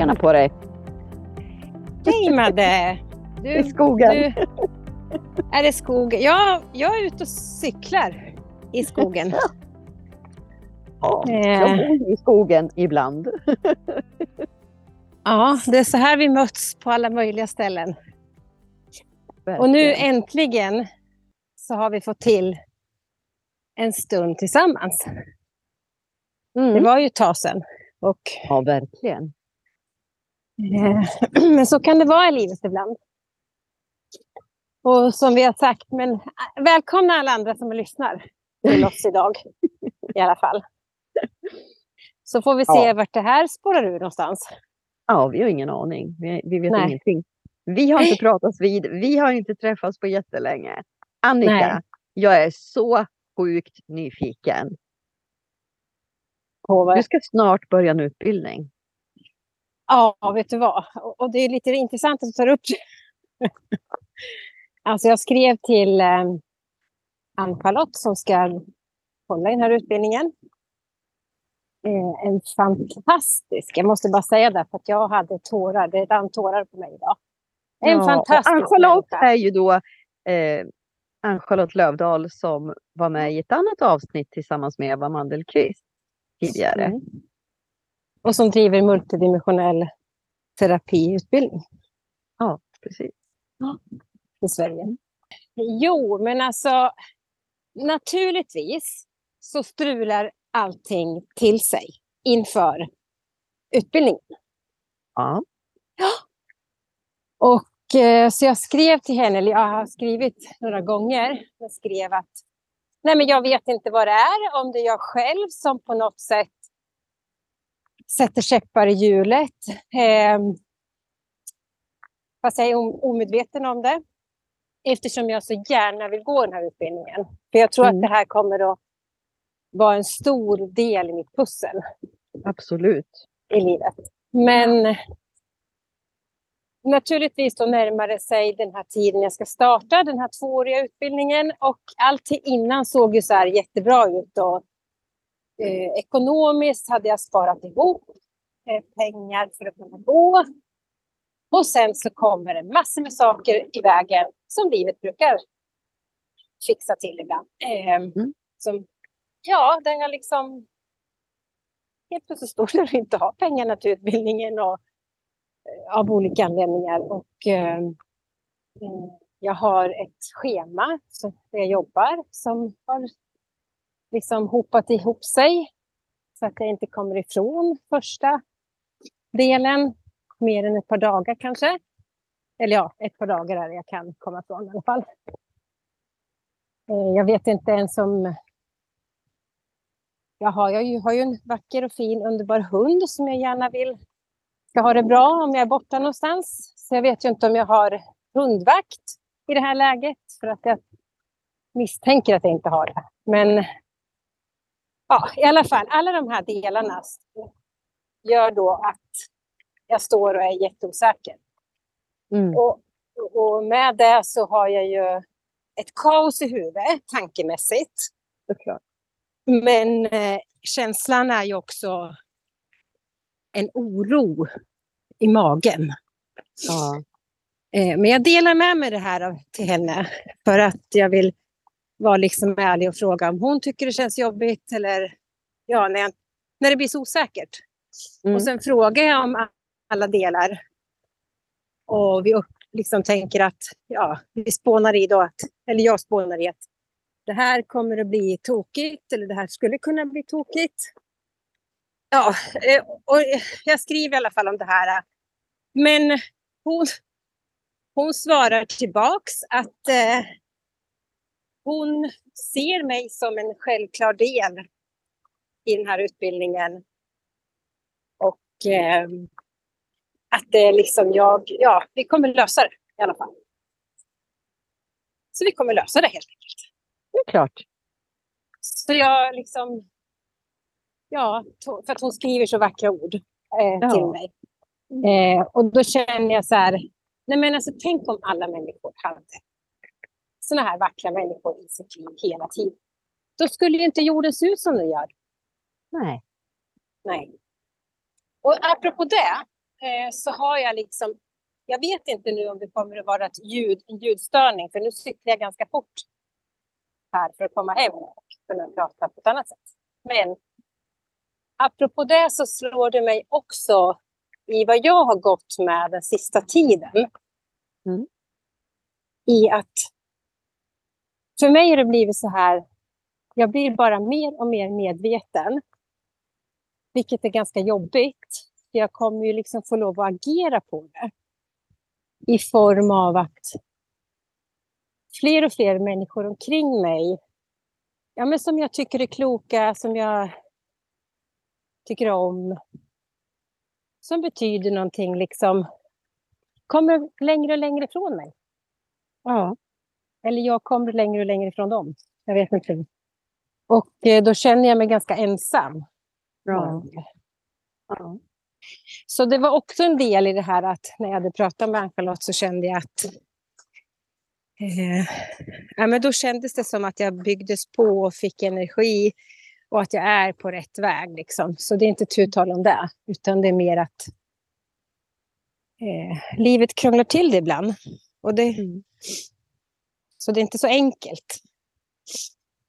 Tjena på dig! Hej Madde! Du, I skogen. Du, är det skog? Ja, jag är ute och cyklar i skogen. ja, jag eh. bor i skogen ibland. ja, det är så här vi möts på alla möjliga ställen. Verkligen. Och nu äntligen så har vi fått till en stund tillsammans. Mm. Det var ju ett tag sedan. Och, ja, verkligen. Eh, men så kan det vara i livet ibland. Och som vi har sagt, men äh, välkomna alla andra som lyssnar till oss idag. I alla fall. Så får vi se ja. vart det här spårar ur någonstans. Ja, vi har ingen aning. Vi, vi vet Nej. ingenting. Vi har inte pratats vid. Vi har inte träffats på jättelänge. Annika, Nej. jag är så sjukt nyfiken. Du ska snart börja en utbildning. Ja, vet du vad? Och det är lite intressant att du tar upp det. alltså jag skrev till eh, Ann-Charlotte som ska hålla i den här utbildningen. Eh, en fantastisk, jag måste bara säga det för att jag hade tårar, det rann tårar på mig idag. En ja, fantastisk Ann-Charlotte är ju då eh, Ann-Charlotte Lövdahl som var med i ett annat avsnitt tillsammans med Eva Mandelqvist tidigare. Mm. Och som driver multidimensionell terapiutbildning. Ja, precis. Ja, I Sverige. Jo, men alltså naturligtvis så strular allting till sig inför utbildningen. Ja. ja. Och eh, så jag skrev till henne, eller jag har skrivit några gånger, jag skrev att nej men jag vet inte vad det är, om det är jag själv som på något sätt sätter käppar i hjulet. Eh, fast jag är omedveten om det. Eftersom jag så gärna vill gå den här utbildningen. För jag tror mm. att det här kommer att vara en stor del i mitt pussel. Absolut. I livet. Men naturligtvis då närmar det sig den här tiden jag ska starta den här tvååriga utbildningen. Och allt innan såg ju så här jättebra ut. Och Eh, ekonomiskt hade jag sparat ihop eh, pengar för att kunna gå. Och sen så kommer det massor med saker i vägen som livet brukar fixa till ibland. Eh, mm. som, ja, där jag liksom helt plötsligt står där och inte har pengarna till utbildningen och, eh, av olika anledningar. Och, eh jag har ett schema där jag jobbar som har liksom hopat ihop sig så att jag inte kommer ifrån första delen mer än ett par dagar kanske. Eller ja, ett par dagar är det jag kan komma ifrån i alla fall. Eh, jag vet inte ens om... Jag har, jag har ju en vacker och fin underbar hund som jag gärna vill ska ha det bra om jag är borta någonstans. Så jag vet ju inte om jag har hundvakt i det här läget för att jag misstänker att jag inte har det. Men ja, i alla fall, alla de här delarna gör då att jag står och är jätteosäker. Mm. Och, och med det så har jag ju ett kaos i huvudet tankemässigt. Såklart. Men eh, känslan är ju också en oro i magen. Ja. Eh, men jag delar med mig det här till henne för att jag vill vara liksom ärlig och fråga om hon tycker det känns jobbigt eller ja, när, jag, när det blir så osäkert. Mm. Och sen frågar jag om alla delar. Och vi upp, liksom tänker att, ja, vi spånar i då att, eller jag spånar i att det här kommer att bli tokigt eller det här skulle kunna bli tokigt. Ja, eh, och jag skriver i alla fall om det här. Men hon, hon svarar tillbaks att eh, hon ser mig som en självklar del i den här utbildningen. Och eh, att det är liksom jag, ja, vi kommer lösa det i alla fall. Så vi kommer lösa det helt enkelt. Det är klart. Så jag liksom, ja, för att hon skriver så vackra ord eh, ja. till mig. Eh, och då känner jag så här, nej men alltså tänk om alla människor hade sådana här vackra människor i sitt liv hela tiden. Då skulle ju inte jorden se ut som den gör. Nej. Nej. Och apropå det, eh, så har jag liksom... Jag vet inte nu om det kommer att vara ett ljud, en ljudstörning, för nu cyklar jag ganska fort här för att komma hem och kunna prata på ett annat sätt. Men apropå det så slår det mig också i vad jag har gått med den sista tiden. Mm. I att för mig har det blivit så här, jag blir bara mer och mer medveten. Vilket är ganska jobbigt. Jag kommer ju liksom få lov att agera på det. I form av att fler och fler människor omkring mig, ja, men som jag tycker är kloka, som jag tycker om, som betyder någonting, liksom kommer längre och längre ifrån mig. Ja. Eller jag kommer längre och längre ifrån dem. Jag vet inte. Och eh, då känner jag mig ganska ensam. Ja. ja. Så det var också en del i det här att när jag hade pratat med Ann-Charlotte så kände jag att eh, ja, men då kändes det som att jag byggdes på och fick energi och att jag är på rätt väg. Liksom. Så det är inte tu tal om det, utan det är mer att eh, livet krånglar till det ibland. Och det, mm. Så det är inte så enkelt.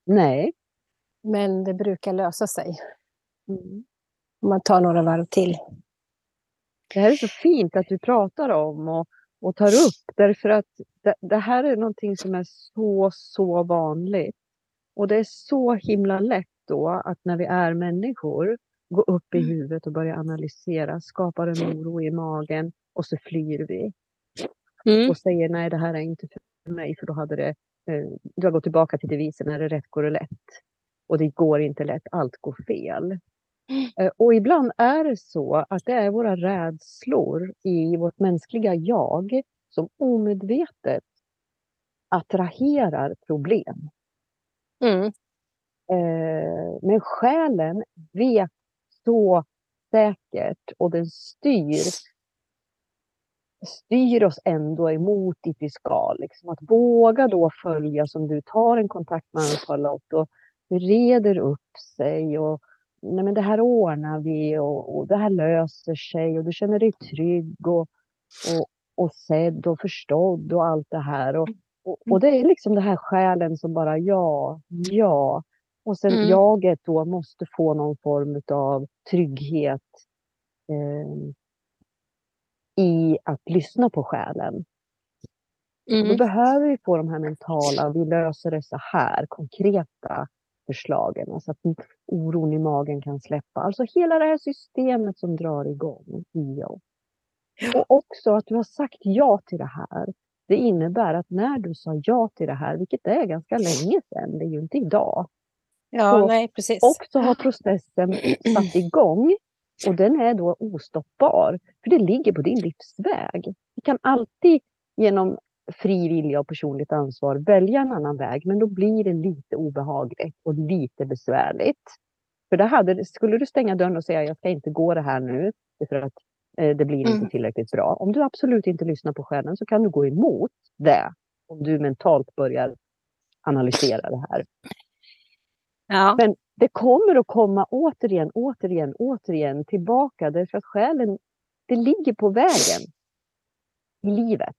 Nej. Men det brukar lösa sig. Mm. Om man tar några varv till. Det här är så fint att du pratar om och, och tar upp. Därför att det, det, här är någonting som är så, så vanligt. Och det är så himla lätt då att när vi är människor gå upp i mm. huvudet och börja analysera, skapar en oro i magen och så flyr vi. Mm. Och säger nej, det här är inte för mig, för då hade det... Eh, har gått tillbaka till devisen, när det rätt går det lätt. Och det går inte lätt, allt går fel. Mm. Eh, och ibland är det så att det är våra rädslor i vårt mänskliga jag som omedvetet attraherar problem. Mm. Eh, men själen vet så säkert och den styr styr oss ändå emot dit vi ska. Liksom. Att våga då följa som du tar en kontakt med Ann-Charlotte och reder upp sig och nej men det här ordnar vi och, och, det här löser sig och du känner dig trygg och, och, och sedd och förstådd och allt det här. Och, och, och det är liksom det här själen som bara ja, ja. Och sen mm. jaget då måste få någon form av trygghet. Eh, i att lyssna på själen. Mm. Då behöver vi få de här mentala, vi löser det så här, konkreta förslagen. Så alltså att oron i magen kan släppa. Alltså hela det här systemet som drar igång i oss. Och också att du har sagt ja till det här. Det innebär att när du sa ja till det här, vilket är ganska länge sedan, det är ju inte idag. Ja, nej, precis. också har processen satt igång och den är då ostoppbar, för det ligger på din livsväg. Du kan alltid genom fri vilja och personligt ansvar välja en annan väg, men då blir det lite obehagligt och lite besvärligt. För det hade, skulle du stänga dörren och säga jag ska inte gå det här nu, för att eh, det blir mm. inte tillräckligt bra. Om du absolut inte lyssnar på själen så kan du gå emot det om du mentalt börjar analysera det här. Ja. Men det kommer att komma återigen, återigen, återigen tillbaka därför att själen, det ligger på vägen i livet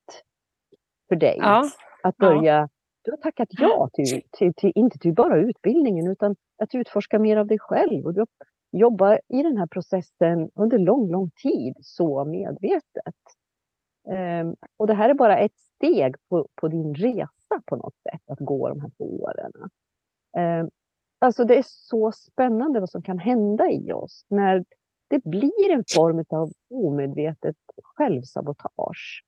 för dig. Ja. Att börja, ja. du har tackat ja till, till, till, inte till bara utbildningen utan att utforska mer av dig själv. Och du jobbar i den här processen under lång, lång tid så medvetet. Um, och det här är bara ett steg på, på din resa på något sätt, att gå de här två åren. Um, Alltså det är så spännande vad som kan hända i oss när det blir en form av omedvetet självsabotage.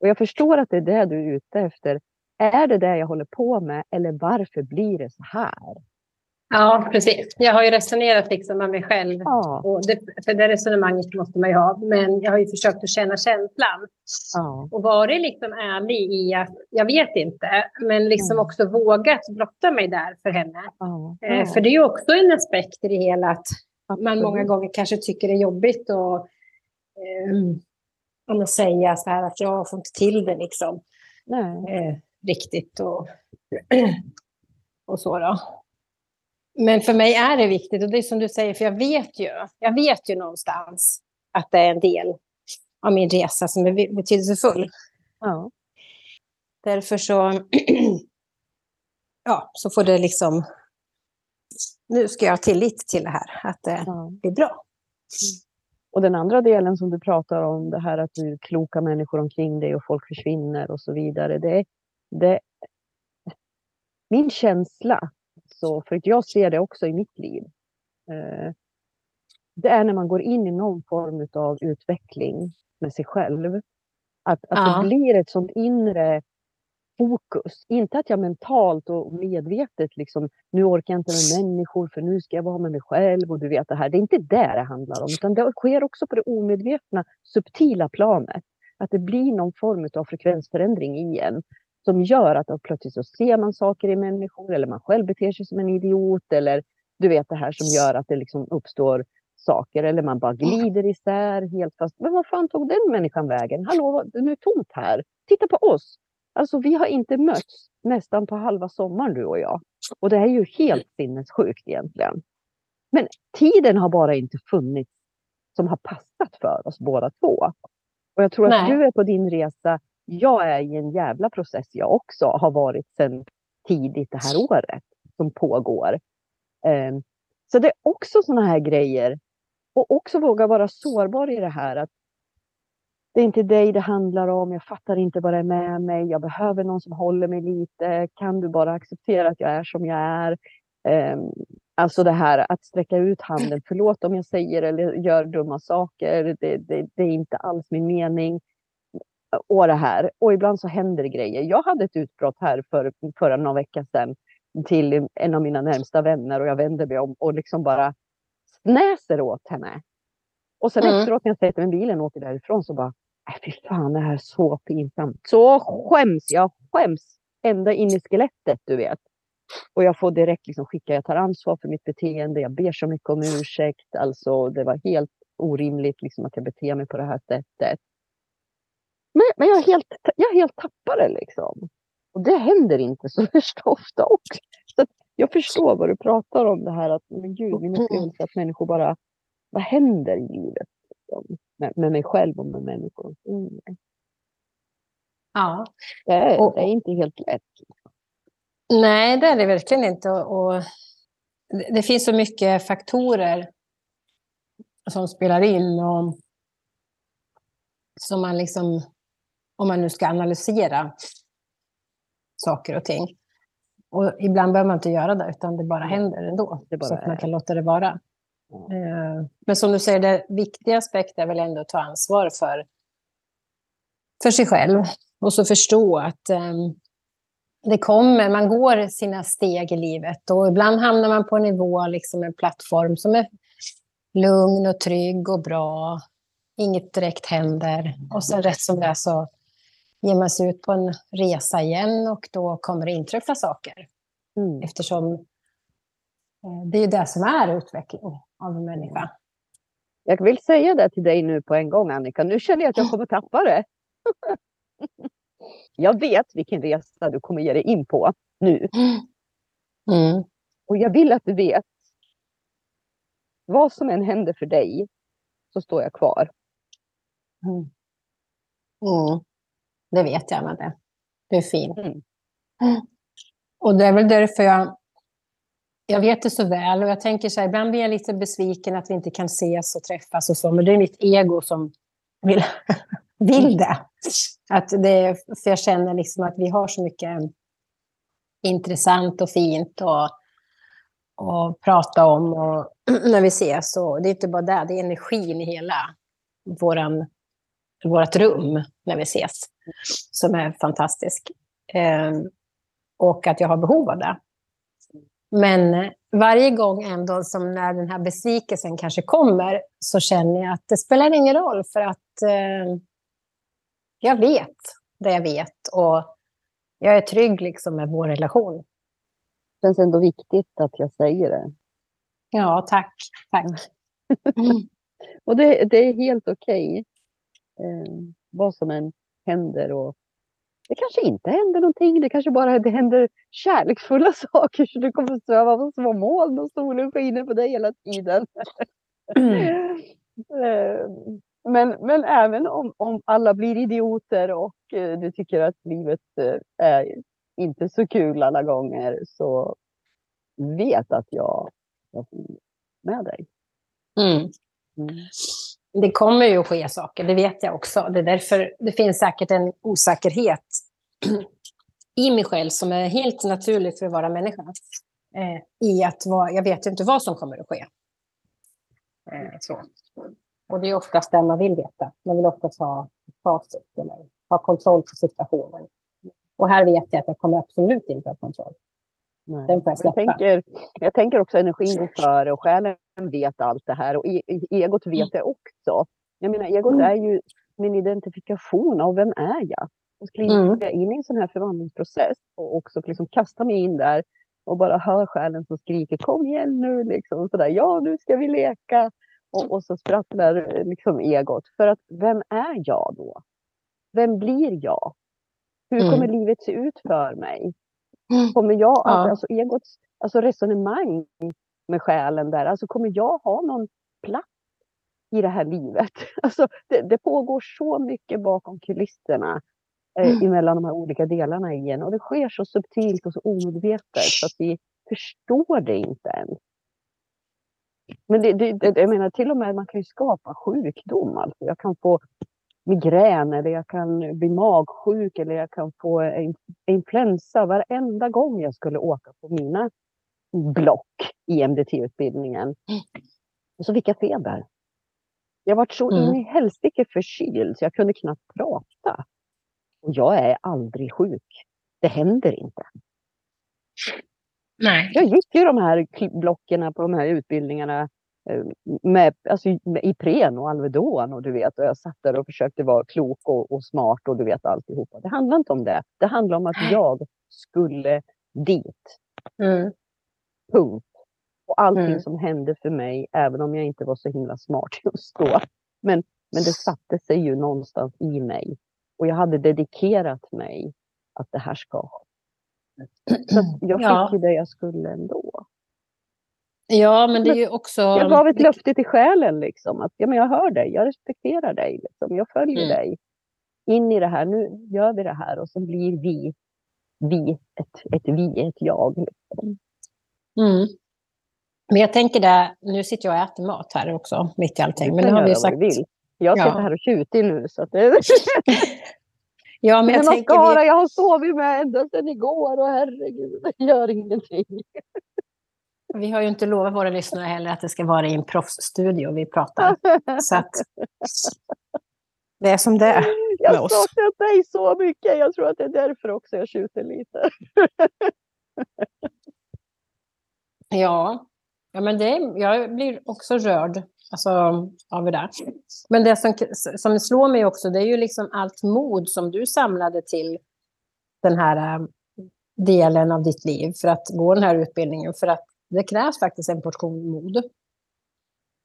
Och jag förstår att det är det du är ute efter. Är det det jag håller på med eller varför blir det så här? Ja, precis. Jag har ju resonerat liksom med mig själv. Ja. Och det, för det resonemanget måste man ju ha. Men jag har ju försökt att känna känslan. Ja. Och varit liksom ärlig i att jag vet inte. Men liksom också vågat blotta mig där för henne. Ja. Eh, för det är ju också en aspekt i det hela. Att Absolut. man många gånger kanske tycker det är jobbigt att eh, säga så här att jag får inte till det liksom. Eh, riktigt och, och så då. Men för mig är det viktigt och det är som du säger, för jag vet ju, jag vet ju någonstans att det är en del av min resa som är betydelsefull. Ja. Därför så, ja, så får det liksom... Nu ska jag ha tillit till det här, att det ja. blir bra. Och den andra delen som du pratar om, det här att du är kloka människor omkring dig och folk försvinner och så vidare. Det, det, min känsla, så, för jag ser det också i mitt liv, eh, det är när man går in i någon form av utveckling med sig själv. Att, att Ja. det blir ett sånt inre fokus. Inte att jag mentalt och medvetet liksom, nu orkar jag inte med människor för nu ska jag vara med mig själv och du vet det här. Det är inte det det handlar om, utan det sker också på det omedvetna, subtila planet. Att det blir någon form av frekvensförändring i en som gör att då plötsligt så ser man saker i människor eller man själv beter sig som en idiot eller du vet det här som gör att det liksom uppstår saker eller man bara glider isär helt fast. Men vad fan tog den människan vägen? Hallå, nu är det tomt här. Titta på oss. Alltså vi har inte mötts nästan på halva sommaren du och jag. Och det är ju helt sinnessjukt egentligen. Men tiden har bara inte funnits som har passat för oss båda två. Och jag tror att Nej. du är på din resa. Jag är i en jävla process jag också har varit sedan tidigt det här året som pågår. Ehm, så det är också sådana här grejer. Och också våga vara sårbar i det här. att Det är inte dig det handlar om. Jag fattar inte vad det är med mig. Jag behöver någon som håller mig lite. Kan du bara acceptera att jag är som jag är? Ehm, alltså det här att sträcka ut handen. Förlåt om jag säger eller gör dumma saker. Det, det, det är inte alls min mening. Och det här. Och ibland så händer det grejer. Jag hade ett utbrott här för, förra någon vecka sedan till en av mina närmsta vänner och jag vände mig om och liksom bara snäser åt henne. Och sen Mm. efteråt när jag sätter mig i bilen och åker därifrån så bara, nej fy fan det här är så pinsamt. Så skäms jag, skäms ända in i skelettet du vet. Och jag får direkt liksom skicka, jag tar ansvar för mitt beteende, jag ber så mycket om ursäkt. Alltså det var helt orimligt liksom att jag beter mig på det här sättet. Men, men jag, är helt, jag helt tappare liksom. Och det händer inte så värst ofta också. Så jag förstår vad du pratar om det här att, men gud, min upplevelse att människor bara, vad händer i livet? Liksom, med, med mig själv och med människor omkring mig. Ja. Det är, Och- det är inte helt lätt. Nej, det är det verkligen inte. Och och det det finns så mycket faktorer som spelar in. Och som man liksom, om man nu ska analysera saker och ting. Och ibland behöver man inte göra det, utan det bara händer ändå. Det bara så att man kan låta det vara. Ja. Eh, Men som du säger, det viktiga aspekten är väl ändå att ta ansvar för, för sig själv. Och så förstå att ehm, det kommer, man går sina steg i livet. Och ibland hamnar man på en nivå, liksom en plattform som är lugn och trygg och bra. Inget direkt händer. Och sen rätt som det är så ger man sig ut på en resa igen och då kommer det inträffa saker. Mm. Eftersom eh, det är ju det som är utveckling av en människa. Jag vill säga det till dig nu på en gång Annika. Nu känner jag att jag kommer tappa det. jag vet vilken resa du kommer ge dig in på nu. Mm. Och jag vill att du vet. Vad som än händer för dig så står jag kvar. Mm. Mm. Det vet jag, men det, det är fint. Mm. Och det är väl därför jag, jag vet det så väl. Och jag tänker så här, ibland blir jag lite besviken att vi inte kan ses och träffas och så. Men det är mitt ego som vill, vill det. Att det för jag känner liksom att vi har så mycket intressant och fint och, och prata om och, när vi ses. Och det är inte bara det, det är energin i hela våran, vårt rum när vi ses som är fantastisk. Eh, och att jag har behov av det. Men varje gång ändå som när den här besvikelsen kanske kommer så känner jag att det spelar ingen roll för att eh, jag vet det jag vet och jag är trygg liksom med vår relation. Det känns ändå viktigt att jag säger det. Ja, tack. tack. Och det, det är helt okej. Eh, vad som än händer. Och det kanske inte händer någonting. Det kanske bara det händer kärleksfulla saker. Så du kommer sväva på små moln och solen skiner på dig hela tiden. Eh, men, men även om, om alla blir idioter och eh, du tycker att livet eh, är inte så kul alla gånger så vet att jag, jag är med dig. Mm. Mm. Det kommer ju att ske saker, det vet jag också. Det är därför det finns säkert en osäkerhet i mig själv som är helt naturlig för att vara människa. Eh, I att vara, jag vet ju inte vad som kommer att ske. Eh, så. Och det är oftast det man vill veta. Man vill oftast ha facit eller ha kontroll på situationen. Och här vet jag att jag kommer absolut inte ha kontroll. Nej. Den får jag Jag släppa. tänker, jag tänker också energin går före och själen vet allt det här och e- egot vet det också. Jag menar, egot Mm. är ju min identifikation av vem är jag? Och skulle Mm. jag in i en sån här förvandlingsprocess och också liksom kasta mig in där och bara hör själen som skriker kom igen nu liksom sådär, ja nu ska vi leka. Och, och så sprattlar eh, liksom egot. För att vem är jag då? Vem blir jag? Hur Mm. kommer livet se ut för mig? Mm. Kommer jag, Ja. att, alltså egots alltså resonemang med själen där, alltså kommer jag ha någon plats i det här livet? Alltså det, det pågår så mycket bakom kulisserna eh, Mm. emellan de här olika delarna i en och det sker så subtilt och så omedvetet så att vi förstår det inte ens. Men det, det, det, jag menar till och med man kan ju skapa sjukdom. Alltså. Jag kan få migrän eller jag kan bli magsjuk eller jag kan få en- influensa varenda gång jag skulle åka på mina block i MDT-utbildningen. Och så fick jag feber. Jag var så Mm. in i helsike förkyld så jag kunde knappt prata. Och jag är aldrig sjuk. Det händer inte. Nej. Jag gick ju de här blocken på de här utbildningarna eh, med, alltså, med Ipren och Alvedon och du vet, och jag satt där och försökte vara klok och, och smart och du vet alltihopa. Det handlar inte om det. Det handlar om att jag skulle dit. Mm. Punkt. Och allting Mm. som hände för mig, även om jag inte var så himla smart just då. Men, men det satte sig ju någonstans i mig. Och jag hade dedikerat mig att det här ska. Så jag fick Ja. ju det jag skulle ändå. ja, men det är ju också... Jag gav ett löfte till själen liksom. Att ja, men jag hör dig, jag respekterar dig. Liksom. Jag följer Mm. dig. In i det här, nu gör vi det här och så blir vi, vi ett, ett vi, ett jag. Liksom. Mm. Men jag tänker det, nu sitter jag och äter mat här också, mitt i allting. Men kan har vi sagt. vill. Jag Ja. sitter här och tjuter nu. Så att det, Ja, men men jag tänker... mascara, Vi, jag har sovit med ända sedan igår och herregud, det gör ingenting. vi har ju inte lovat våra lyssnare heller att det ska vara i en proffsstudio vi pratar. Så att det är som det är. Jag med har saknat dig så mycket. Jag tror att det är därför också jag tjuter lite. Ja, ja men det, jag blir också rörd alltså, av det där. Men det som, som slår mig också, det är ju liksom allt mod som du samlade till den här eh, delen av ditt liv för att gå den här utbildningen. För att det krävs faktiskt en portion mod.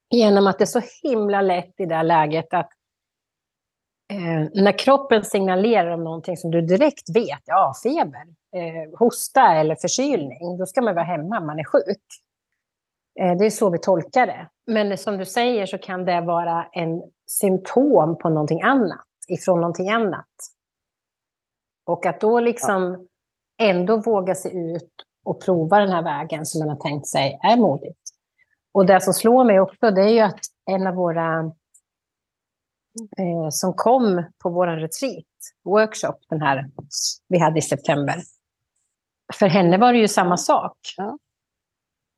Genom att det är så himla lätt i det här läget att eh, när kroppen signalerar om någonting som du direkt vet, ja, feber, eh, hosta eller förkylning, då ska man vara hemma, man är sjuk. Eh, det är så vi tolkar det. Men som du säger så kan det vara en symptom på någonting annat, ifrån någonting annat. Och att då liksom ändå våga sig ut och prova den här vägen som man har tänkt sig är modigt. Och det som slår mig också, det är ju att en av våra eh, som kom på vår retreat, workshop, den här vi hade i september. För henne var det ju samma sak. Ja.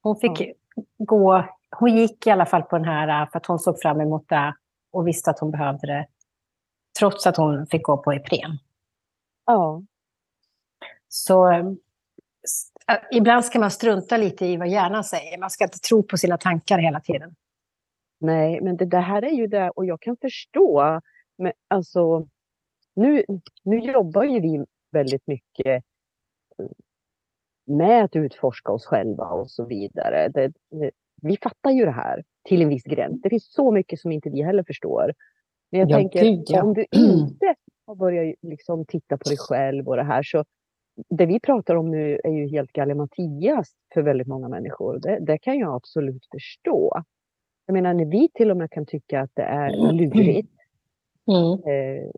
Hon fick gå, hon gick i alla fall på den här för att hon såg fram emot det och visste att hon behövde det. Trots att hon fick gå på Ipren. Ja. Så eh, ibland ska man strunta lite i vad hjärnan säger. Man ska inte tro på sina tankar hela tiden. Nej, men det, det här är ju det och jag kan förstå. Men alltså, nu, nu jobbar ju vi väldigt mycket eh, med att utforska oss själva och så vidare. Det, det, vi fattar ju det här till en viss gräns. Det finns så mycket som inte vi heller förstår. Men jag Ja, tänker, gud, ja. om du inte har börjat liksom titta på dig själv och det här så det vi pratar om nu är ju helt galimatias för väldigt många människor. Det, det kan jag absolut förstå. Jag menar när vi till och med kan tycka att det är lurigt. Mm. Eh,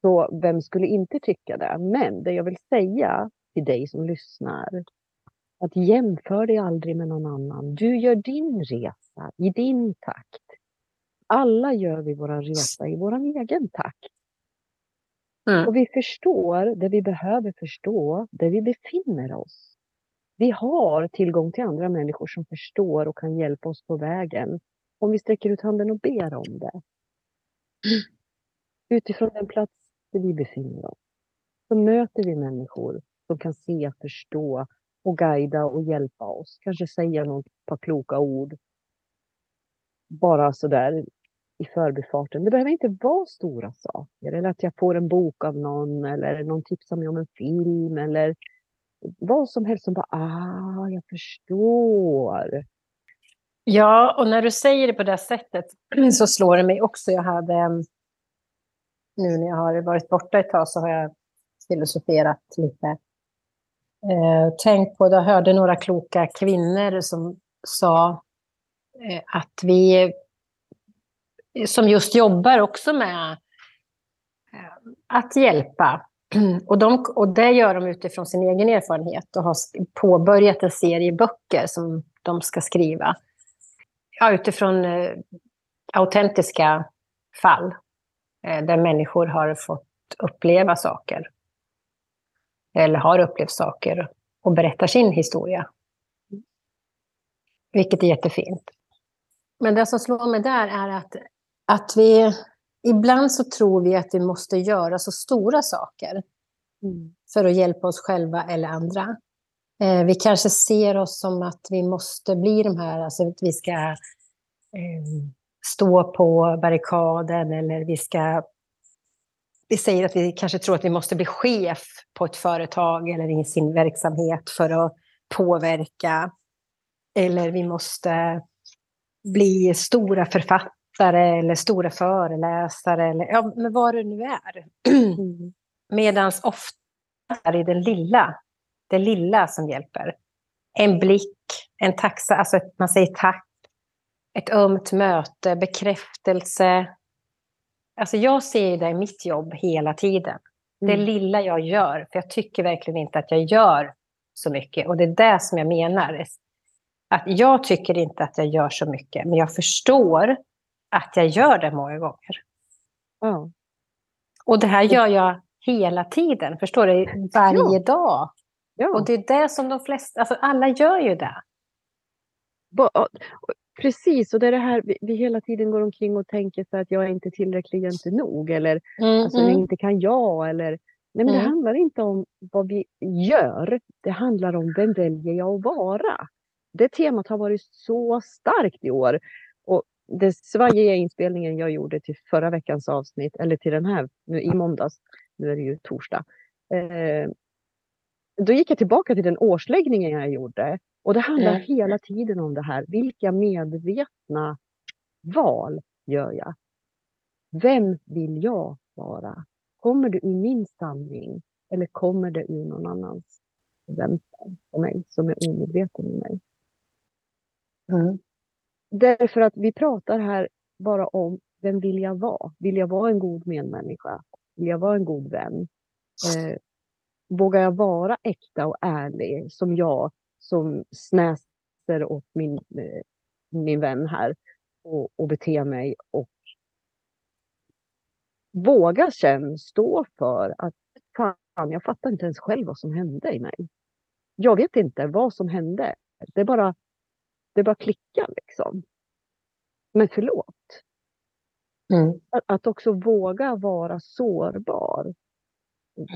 så vem skulle inte tycka det? Men det jag vill säga till dig som lyssnar. Att jämför dig aldrig med någon annan. Du gör din resa i din takt. Alla gör vi vår resa i vår egen takt. Mm. Och vi förstår det vi behöver förstå, där vi befinner oss. Vi har tillgång till andra människor som förstår och kan hjälpa oss på vägen. Om vi sträcker ut handen och ber om det. Utifrån den plats där vi befinner oss. Så möter vi människor som kan se, förstå och guida och hjälpa oss. Kanske säga något par kloka ord. Bara sådär i förbifarten. Det behöver inte vara stora saker. Eller att jag får en bok av någon eller någon tipsar mig om en film eller vad som helst som bara, ah, jag förstår. Ja, och när du säger det på det sättet så slår det mig också. Jag hade, mm, nu när jag har varit borta ett tag så har jag filosoferat lite. Eh, tänk på, jag hörde några kloka kvinnor som sa eh, att vi eh, som just jobbar också med eh, att hjälpa. Och, de, och det gör de utifrån sin egen erfarenhet och har påbörjat en serie böcker som de ska skriva. Ja, utifrån eh, autentiska fall eh, där människor har fått uppleva saker. Eller har upplevt saker och berättar sin historia. Vilket är jättefint. Men det som slår mig där är att att vi ibland så tror vi att vi måste göra så stora saker Mm. för att hjälpa oss själva eller andra. Eh, vi kanske ser oss som att vi måste bli de här, alltså att vi ska eh, stå på barrikaden eller vi ska... Vi säger att vi kanske tror att vi måste bli chef på ett företag eller i sin verksamhet för att påverka. Eller vi måste bli stora författare eller stora föreläsare eller ja, men vad det nu är. Mm. Medan ofta är det den lilla, det lilla som hjälper. En blick, en taxa, alltså ett, man säger tack, ett ömt möte, bekräftelse. Alltså jag ser det i mitt jobb hela tiden. Det Mm. lilla jag gör, för jag tycker verkligen inte att jag gör så mycket. Och det är det som jag menar. Att jag tycker inte att jag gör så mycket, men jag förstår att jag gör det många gånger. Ja. Och det här gör jag hela tiden, förstår du? Varje dag. Ja. Och det är det som de flesta, alltså alla gör ju det. Precis, och det är det här vi, hela tiden går omkring och tänker så att jag är inte tillräcklig, jag är inte nog. Eller alltså, Mm. inte kan jag. Eller, nej, men det Mm. handlar inte om vad vi gör. Det handlar om vem väljer jag att vara. Det temat har varit så starkt i år. Det svajiga inspelningen jag gjorde till förra veckans avsnitt, eller till den här nu i måndags, nu är det ju torsdag. Eh, då gick jag tillbaka till den årsläggningen jag gjorde. Och det handlar Mm. hela tiden om det här. Vilka medvetna val gör jag? Vem vill jag vara? Kommer det ur min sanning? Eller kommer det ur någon annans förväntan på mig som är omedveten om mig? Mm. Därför att vi pratar här bara om vem vill jag vara? Vill jag vara en god medmänniska? Vill jag vara en god vän? Eh, vågar jag vara äkta och ärlig som jag som snäser åt min, eh, min vän här och, och bete mig och våga sen stå för att fan, jag fattar inte ens själv vad som hände i mig. Jag vet inte vad som hände. Det bara, det bara klickar liksom. Men förlåt. Mm. Att, att också våga vara sårbar.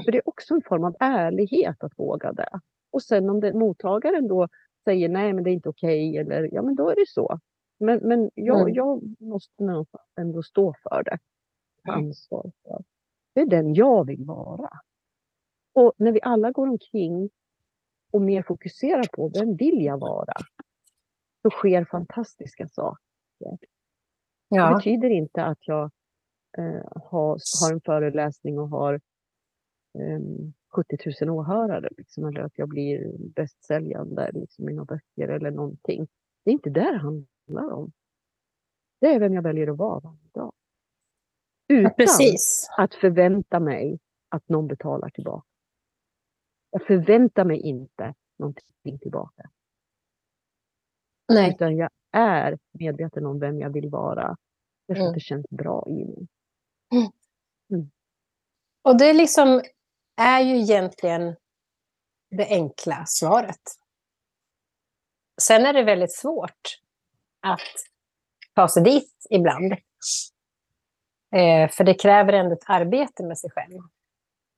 För det är också en form av ärlighet att våga det. Och sen om det, mottagaren då säger nej men det är inte okej eller ja men då är det så. Men, men jag, Mm. jag måste ändå stå för det. Ta Mm. ansvar för. Det är den jag vill vara. Och när vi alla går omkring och mer fokuserar på vem vill jag vara? Så sker fantastiska saker. Det Ja. betyder inte att jag eh, har, har en föreläsning och har ehm, 70 000 åhörare. Liksom, eller att jag blir bästsäljande liksom, i några böcker eller någonting. Det är inte det det handlar om. Det är vem jag väljer att vara varje dag. Utan Precis. att förvänta mig att någon betalar tillbaka. Jag förväntar mig inte någonting tillbaka. Nej. Utan jag är medveten om vem jag vill vara. Därför Mm. att det känns bra i mig. Och det liksom är ju egentligen det enkla svaret. Sen är det väldigt svårt att ta sig dit ibland. Eh, för det kräver ändå ett arbete med sig själv.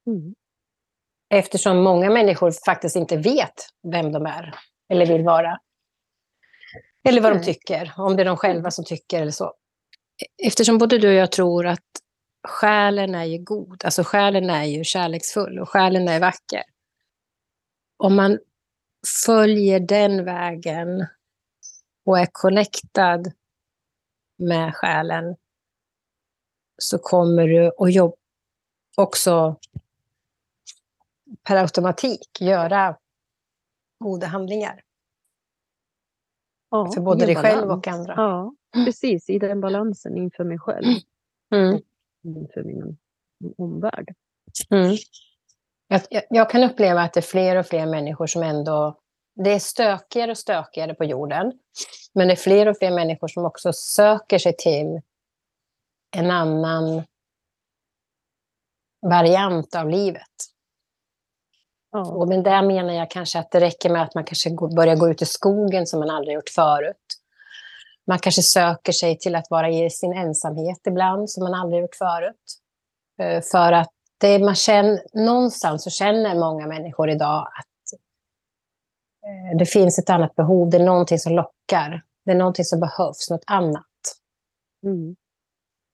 Mm. Eftersom många människor faktiskt inte vet vem de är eller vill vara. Eller vad de tycker, om det är de själva som tycker eller så. Eftersom både du och jag tror att själen är ju god, alltså själen är ju kärleksfull och själen är vacker. Om man följer den vägen och är connectad med själen så kommer du att jobba också per automatik göra goda handlingar Ja, för både i en dig själv balans. och andra. Ja, precis. I den balansen inför mig själv. Mm. Inför min, min omvärld. Mm. Jag, jag, jag kan uppleva att det är fler och fler människor som ändå... Det är stökigare och stökigare på jorden. Men det är fler och fler människor som också söker sig till en annan variant av livet. Och med det menar jag kanske att det räcker med att man kanske börjar gå ut i skogen som man aldrig gjort förut. Man kanske söker sig till att vara i sin ensamhet ibland som man aldrig gjort förut. Eh, För att det man känner, någonstans så känner många människor idag att eh, det finns ett annat behov, det är någonting som lockar. Det är någonting som behövs, något annat. mm.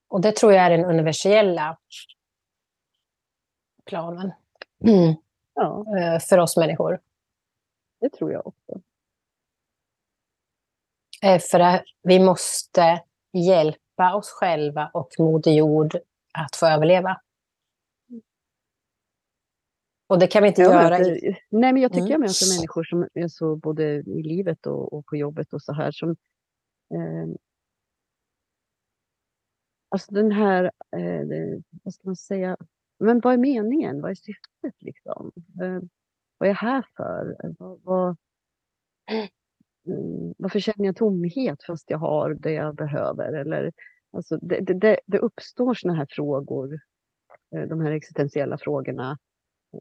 Och det tror jag är den universella planen mm. Ja eh, för oss människor. det tror jag också. Eh, För att vi måste hjälpa oss själva och Moder Jord att få överleva. Och det kan vi inte Jag göra. i- möter, nej, men jag tycker Mm. jag möter människor som är så både i livet och, och på jobbet och så här som eh, Alltså den här, eh, vad ska man säga, men vad är meningen? Vad är syftet liksom? Eh, vad är jag här för? Eh, Vad, vad, mm, varför känner jag tomhet fast jag har det jag behöver? Eller, alltså, det, det, det, uppstår såna här frågor, eh, de här existentiella frågorna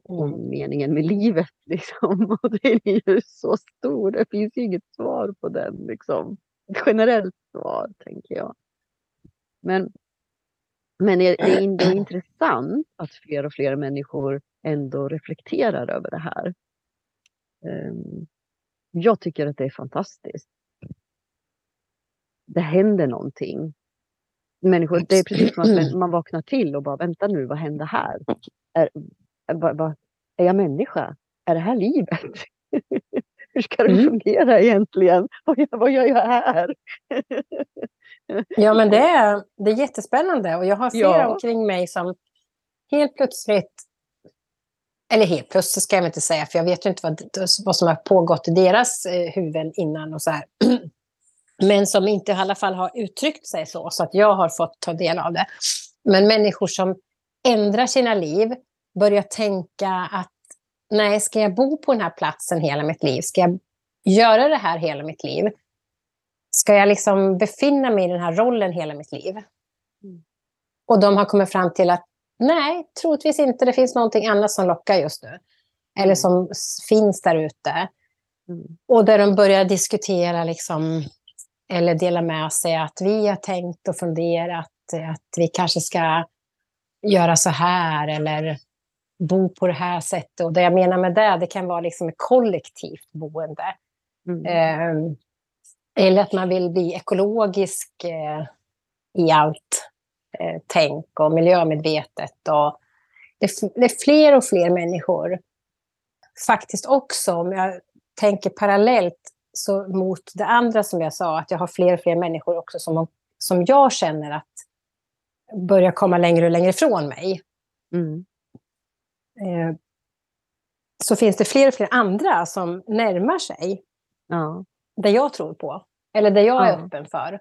om Mm. meningen med livet. Liksom. Och den är ju så stor, det finns ju inget svar på den. Liksom. Ett generellt svar, tänker jag. Men, men det det är ändå intressant att fler och fler människor ändå reflekterar över det här. Ehm, Jag tycker att det är fantastiskt. Det händer någonting. Människor, det är precis som att man- vaknar till och bara vänta nu, vad hände här? Är, är, är jag människa? Är det här livet? Hur ska det Mm. fungera egentligen? Vad gör jag här? Ja, men det är, det är jättespännande. Och jag har flera Ja. omkring mig som helt plötsligt... Eller helt plötsligt ska jag inte säga, för jag vet ju inte vad, vad som har pågått i deras eh, huvuden innan och så här. Men som inte i alla fall har uttryckt sig så, så att jag har fått ta del av det. Men människor som ändrar sina liv, börjar tänka att nej, ska jag bo på den här platsen hela mitt liv? Ska jag göra det här hela mitt liv? Ska jag liksom befinna mig i den här rollen hela mitt liv? Mm. Och de har kommit fram till att nej, troligtvis inte. Det finns någonting annat som lockar just nu. Eller Mm. som finns där ute. Mm. Och där de börjar diskutera liksom, eller dela med sig att vi har tänkt och funderat att vi kanske ska göra så här eller bo på det här sättet. Och det jag menar med det, det kan vara liksom ett kollektivt boende. Mm. Eh, eller att man vill bli ekologisk eh, i allt eh, tänk och miljömedvetet. Och det, är fler och fler människor. Faktiskt också, om jag tänker parallellt så mot det andra som jag sa, att jag har fler och fler människor också som, som jag känner att börjar komma längre och längre ifrån mig. Mm. Eh, så finns det fler och fler andra som närmar sig Ja. Det jag tror på. Eller det jag är öppen för.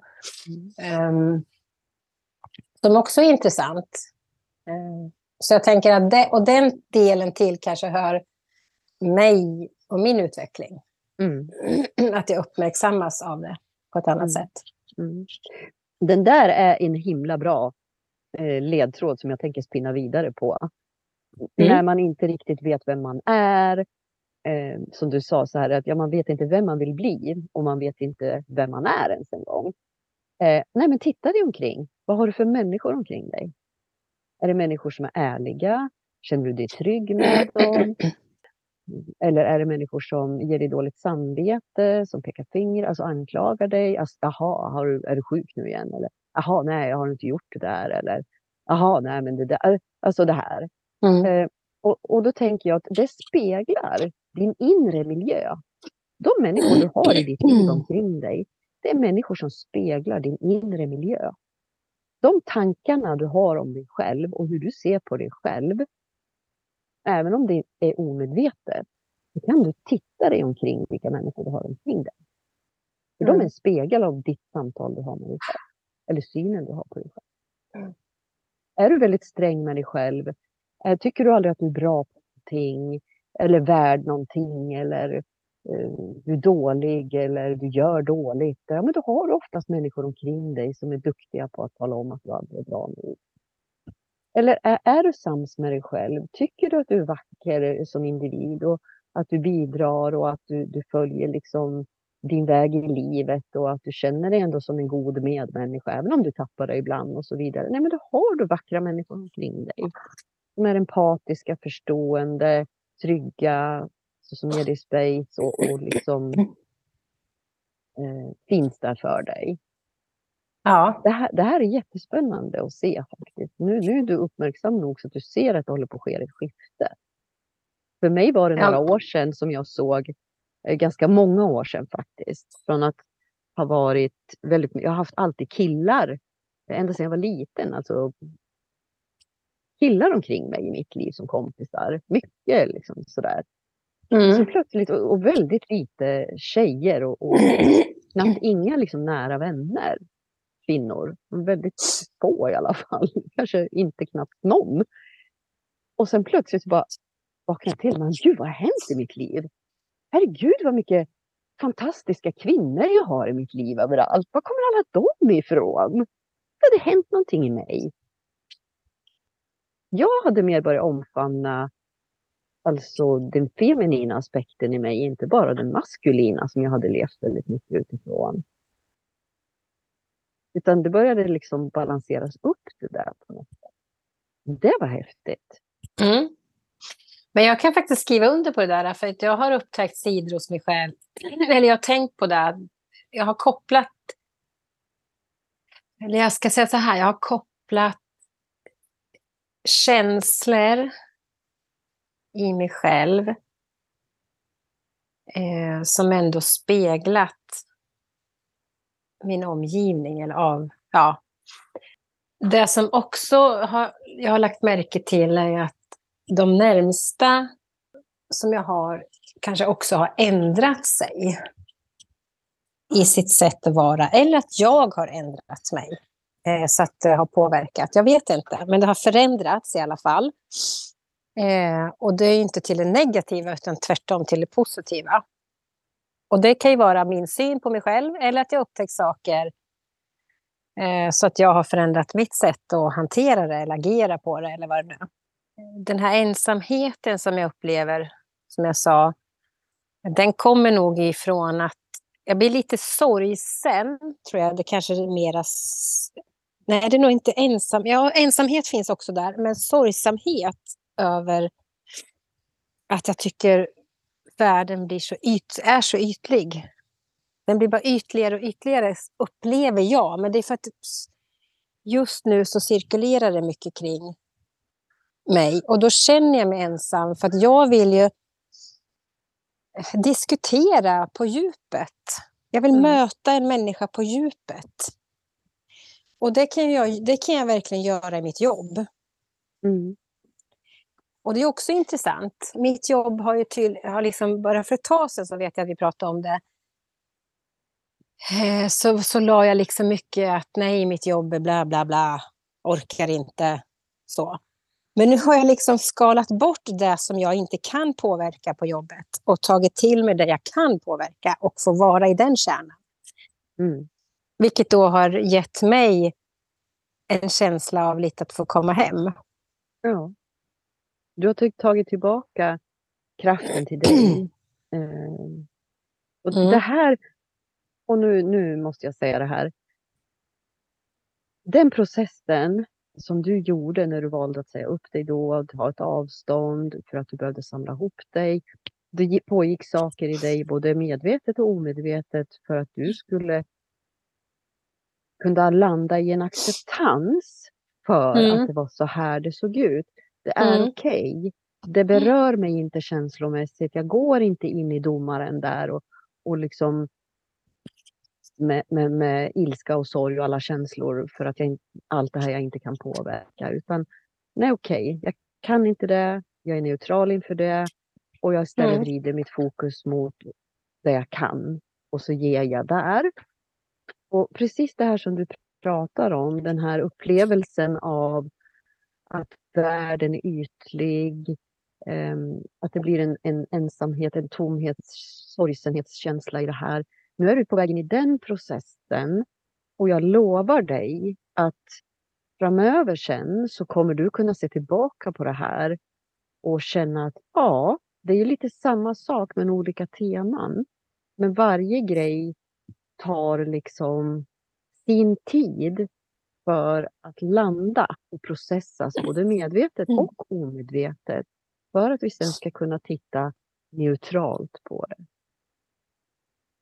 Um, som också är intressant. Ehm, så jag tänker att det, och den delen till kanske hör mig och min utveckling. Mm. Att jag uppmärksammas av det på ett annat Mm. sätt. Mm. Den där är en himla bra eh, ledtråd som jag tänker spinna vidare på. När man inte riktigt vet vem man är. Eh, som du sa, så här, att ja, man vet inte vem man vill bli och man vet inte vem man är ens en gång. Eh, nej, men titta dig omkring. Vad har du för människor omkring dig? Är det människor som är ärliga? Känner du dig trygg med dem? Eller är det människor som ger dig dåligt samvete, som pekar finger, alltså anklagar dig? Alltså, Jaha, har du, är du sjuk nu igen? Eller jaha, nej, jag har inte gjort det där. Eller jaha, nej, men det där. Alltså det här. Mm. Eh, och, och då tänker jag att det speglar din inre miljö. De människor du har i ditt liv omkring dig, det är människor som speglar din inre miljö. De tankarna du har om dig själv och hur du ser på dig själv, även om det är omedvetet, så kan du titta dig omkring vilka människor du har omkring dig. För de är Mm. en spegel av ditt samtal du har med dig själv. Eller synen du har på dig själv. Mm. Är du väldigt sträng med dig själv? Eh, Tycker du aldrig att du är bra på någonting? Eller värd någonting? Eller eh, du är dålig? Eller du gör dåligt? Ja, men då har du oftast människor omkring dig som är duktiga på att tala om att du aldrig är bra nog. Eller är, är du sams med dig själv? Tycker du att du är vacker eh, som individ och att du bidrar och att du, du följer liksom din väg i livet och att du känner dig ändå som en god medmänniska, även om du tappar dig ibland och så vidare. Nej, men då har du vackra människor omkring dig. Som är empatiska, förstående, trygga, så som ger dig space och, och liksom eh, finns där för dig. Ja. Det här, det här är jättespännande att se faktiskt. Nu, nu är du uppmärksam nog så att du ser att det håller på att ske ett skifte. För mig var det Ja. några år sedan som jag såg, eh, ganska många år sedan faktiskt, från att ha varit väldigt, jag har haft alltid killar, ända sedan jag var liten, alltså killar omkring mig i mitt liv som kompisar. Mycket liksom sådär. Så Mm. plötsligt, och, och väldigt lite tjejer och, och knappt inga liksom nära vänner. Kvinnor. Väldigt få i alla fall. Kanske inte knappt någon. Och sen plötsligt så bara vaknade jag till. Men gud vad har hänt i mitt liv? Herregud vad mycket fantastiska kvinnor jag har i mitt liv överallt. Var kommer alla de ifrån? Det hade hänt någonting i mig. Jag hade mer börjat omfamna alltså den feminina aspekten i mig, inte bara den maskulina som jag hade levt väldigt mycket utifrån. Utan det började liksom balanseras upp det där på något sätt. Det var häftigt. Mm. Men jag kan faktiskt skriva under på det där, för att jag har upptäckt sidor hos mig själv. Eller jag har tänkt på det. Jag har kopplat... Eller jag ska säga så här, jag har kopplat känslor i mig själv eh, som ändå speglat min omgivning. Eller av, ja. Det som också har, jag har lagt märke till är att de närmsta som jag har kanske också har ändrat sig i sitt sätt att vara. Eller att jag har ändrat mig eh, så att det har påverkat. Jag vet inte, men det har förändrats i alla fall. Eh, och det är inte till det negativa utan tvärtom till det positiva. Och det kan ju vara min syn på mig själv eller att jag upptäckt saker eh, så att jag har förändrat mitt sätt att hantera det eller agera på det eller vad det nu är. Den här ensamheten som jag upplever, som jag sa, den kommer nog ifrån att jag blir lite sorgsen, tror jag. Det kanske är mera... Nej, det är nog inte ensam. Ja, ensamhet finns också där, men sorgsamhet över att jag tycker världen blir så yt, är så ytlig. Den blir bara ytligare och ytligare, upplever jag. Men det är för att just nu så cirkulerar det mycket kring mig. Och då känner jag mig ensam, för att jag vill ju diskutera på djupet. Jag vill Mm. möta en människa på djupet. Och det kan, jag, det kan jag verkligen göra i mitt jobb. Mm. Och det är också intressant. Mitt jobb har ju till, har liksom, bara för ett tag sedan så vet jag att vi pratade om det. eh, så, så la jag liksom mycket att nej, mitt jobb är bla bla bla, orkar inte. Så. Men nu har jag liksom skalat bort det som jag inte kan påverka på jobbet och tagit till mig det jag kan påverka och få vara i den kärnan. Mm. Vilket då har gett mig en känsla av lite att få komma hem. Ja. Du har tagit tillbaka kraften till dig. Eh, och Mm. det här, och nu, nu måste jag säga det här. Den processen som du gjorde när du valde att säga upp dig då, att ha ett avstånd för att du behövde samla ihop dig. Det gi- pågick saker i dig, både medvetet och omedvetet, för att du skulle kunna landa i en acceptans för Mm. att det var så här det såg ut. Det är Mm. okej. Det berör mig inte känslomässigt. Jag går inte in i domaren där och, och liksom med, med, med ilska och sorg och alla känslor för att jag, allt det här jag inte kan påverka. Utan nej okej, jag kan inte det. Jag är neutral inför det. Och jag istället Mm. vrider mitt fokus mot det jag kan. Och så ger jag där. Och precis det här som du pratar om, den här upplevelsen av att världen är ytlig, ehm, att det blir en, en ensamhet, en tomhets, sorgsenhetskänsla i det här. Nu är du på väg in i den processen och jag lovar dig att framöver sen så kommer du kunna se tillbaka på det här och känna att ja, det är lite samma sak men olika teman. Men varje grej tar liksom sin tid för att landa och processas både medvetet Mm. och omedvetet. För att vi sen ska kunna titta neutralt på det.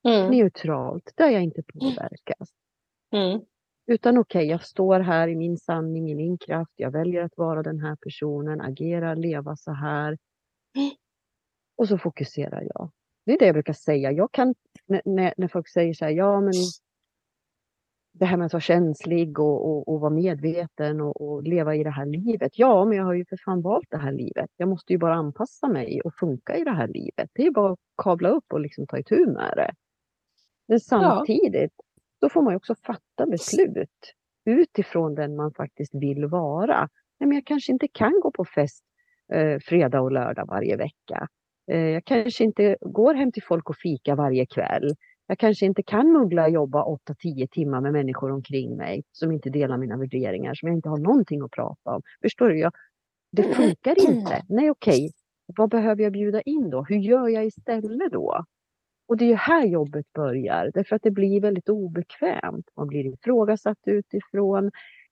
Mm. Neutralt, där jag inte påverkas. Mm. Utan okej, jag står här i min sanning, i min kraft. Jag väljer att vara den här personen, agera, leva så här. Och så fokuserar jag. Det är det jag brukar säga. Jag kan, när, när, folk säger så här, ja men det här med att vara känslig och, och, och vara medveten och, och leva i det här livet. Ja, men jag har ju för fan valt det här livet. Jag måste ju bara anpassa mig och funka i det här livet. Det är bara att kabla upp och liksom ta itu med det. Men samtidigt, då får man också fatta beslut utifrån den man faktiskt vill vara. Nej, men jag kanske inte kan gå på fest eh, fredag och lördag varje vecka. Eh, jag kanske inte går hem till folk och fika varje kväll. Jag kanske inte kan muggla och jobba 8-10 timmar med människor omkring mig som inte delar mina värderingar, som jag inte har någonting att prata om. Förstår du? Jag, det funkar inte. Nej, okej. Vad behöver jag bjuda in då? Hur gör jag istället då? Och det är ju här jobbet börjar, därför att det blir väldigt obekvämt. Man blir ifrågasatt utifrån.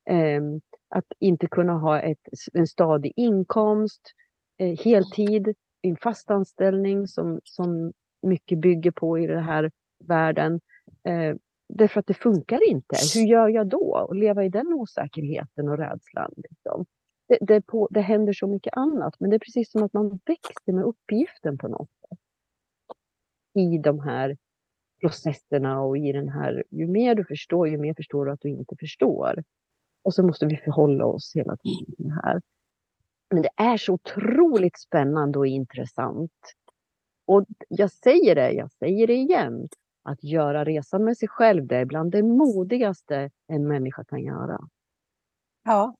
Eh, att inte kunna ha ett, en stadig inkomst, eh, heltid, en fast anställning som, som mycket bygger på i den här världen. Eh, därför att det funkar inte. Hur gör jag då? Och leva i den osäkerheten och rädslan. Liksom. Det, det, på, det händer så mycket annat, men det är precis som att man växer med uppgiften på något sätt. I de här processerna och i den här, ju mer du förstår, ju mer förstår du att du inte förstår. Och så måste vi förhålla oss hela tiden här. Men det är så otroligt spännande och intressant. Och jag säger det, jag säger det igen. Att göra resan med sig själv, det är bland det modigaste en människa kan göra. Ja,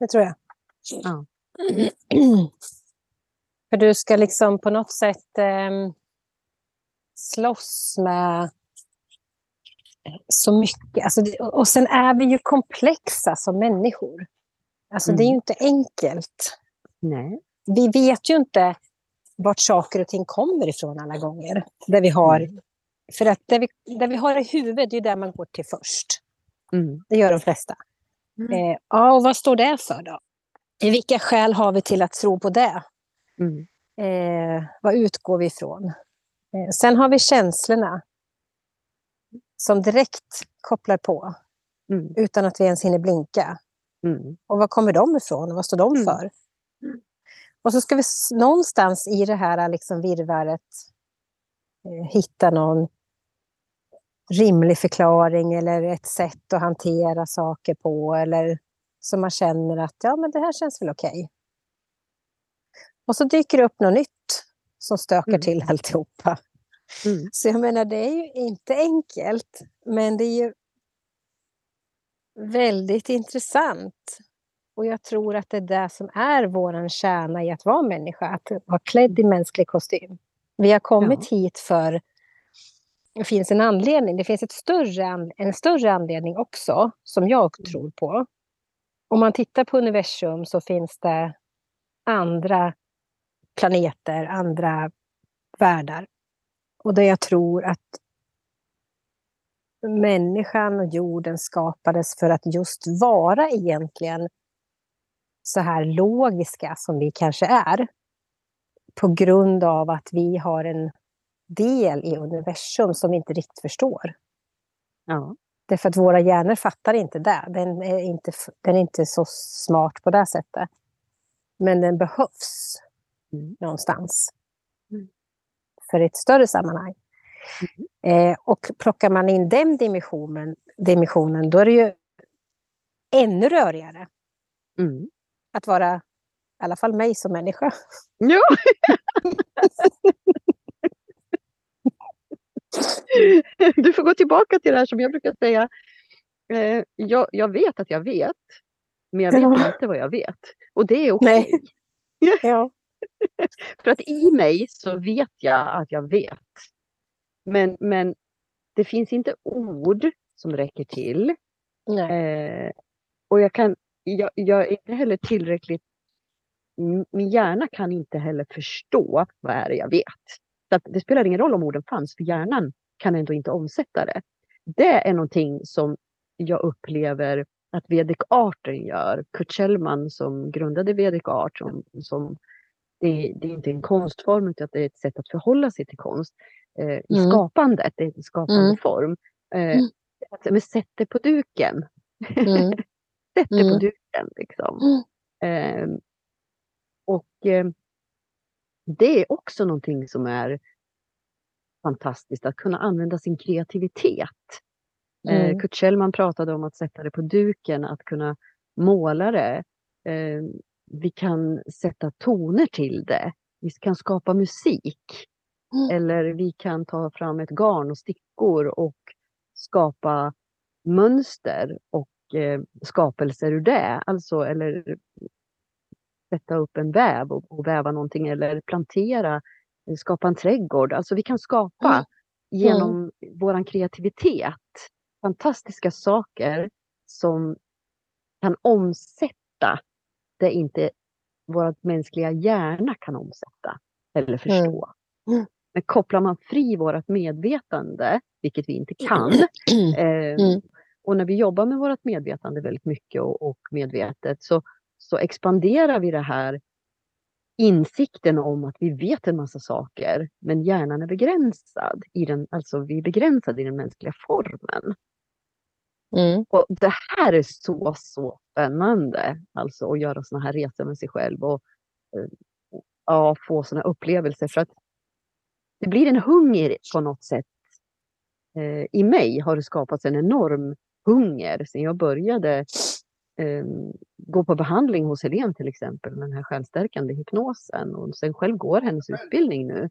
det tror jag. Ja. För du ska liksom på något sätt eh, slåss med så mycket. Alltså, och sen är vi ju komplexa som människor. Alltså det är ju Mm. inte enkelt. Nej. Vi vet ju inte vart saker och ting kommer ifrån alla gånger. Där vi har, Mm. För att det vi, det vi har i huvudet, det är där man går till först. Mm. Det gör de flesta. Mm. Eh, ja, och vad står det för då? I vilka skäl har vi till att tro på det? Mm. Eh, vad utgår vi ifrån? Eh, sen har vi känslorna som direkt kopplar på Mm. utan att vi ens hinner blinka. Mm. Och var kommer de ifrån och vad står de för? Och så ska vi någonstans i det här liksom virrvarret eh, hitta någon rimlig förklaring eller ett sätt att hantera saker på eller som man känner att ja, men det här känns väl okej. Och så dyker det upp något nytt som stökar Mm. till alltihopa. Mm. Så jag menar, det är ju inte enkelt, men det är ju väldigt intressant. Och jag tror att det är det som är vår kärna i att vara människa, att vara klädd i mänsklig kostym. Vi har kommit ja. hit för det finns en anledning. Det finns ett större, en större anledning också, som jag mm. tror på. Om man tittar på universum så finns det andra planeter, andra världar. Och där jag tror att människan och jorden skapades för att just vara egentligen så här logiska som vi kanske är. På grund av att vi har en del i universum som vi inte riktigt förstår. Ja. Därför att våra hjärnor fattar inte det. Den är inte, den är inte så smart på det sättet. Men den behövs mm. någonstans. Mm. För ett större sammanhang. Mm. Eh, och plockar man in den dimensionen, dimensionen då är det ju ännu rörigare. Mm. Att vara, i alla fall mig som människa. Ja. du får gå tillbaka till det här som jag brukar säga. Eh, jag, jag, vet att jag vet, men jag vet ja. inte vad jag vet. Och det är okej. Okay. Ja. För att i mig så vet jag att jag vet. Men, men det finns inte ord som räcker till. Eh, och jag, kan, jag, jag är inte heller tillräckligt... Min hjärna kan inte heller förstå vad är det jag vet. Så det spelar ingen roll om orden fanns, för hjärnan kan ändå inte omsätta det. Det är någonting som jag upplever att Vedic Arten gör. Kurt Kjellman som grundade Vedic Art, som, som det, det, är inte en konstform utan det är ett sätt att förhålla sig till konst eh, i mm. skapandet, det är en skapande mm. form. Eh, mm. men sätt det på duken. Mm. sätt det på mm. duken liksom. Eh, och det är också någonting som är fantastiskt, att kunna använda sin kreativitet. Eh, mm. Kurt Kjellman pratade om att sätta det på duken, att kunna måla det. Eh, vi kan sätta toner till det. Vi kan skapa musik. Mm. Eller vi kan ta fram ett garn och stickor och skapa mönster och eh, skapelser ur det. Alltså, eller sätta upp en väv och, och väva någonting eller plantera, eh, skapa en trädgård. Alltså vi kan skapa mm. genom mm. vår kreativitet fantastiska saker som kan omsätta det inte vår mänskliga hjärna kan omsätta eller mm. förstå. Mm. Men kopplar man fri vårt medvetande, vilket vi inte kan, eh. Och när vi jobbar med vårt medvetande väldigt mycket och, och medvetet så så expanderar vi det här insikten om att vi vet en massa saker, men hjärnan är begränsad. I den, alltså vi är begränsade i den mänskliga formen. Mm. Och det här är så, så spännande, alltså att göra såna här resor med sig själv och eh, ja, få såna upplevelser. För att det blir en hunger på något sätt. Eh, I mig har det skapats en enorm hunger sen jag började eh, gå på behandling hos Helene till exempel med den här självstärkande hypnosen och sen själv går hennes utbildning nu.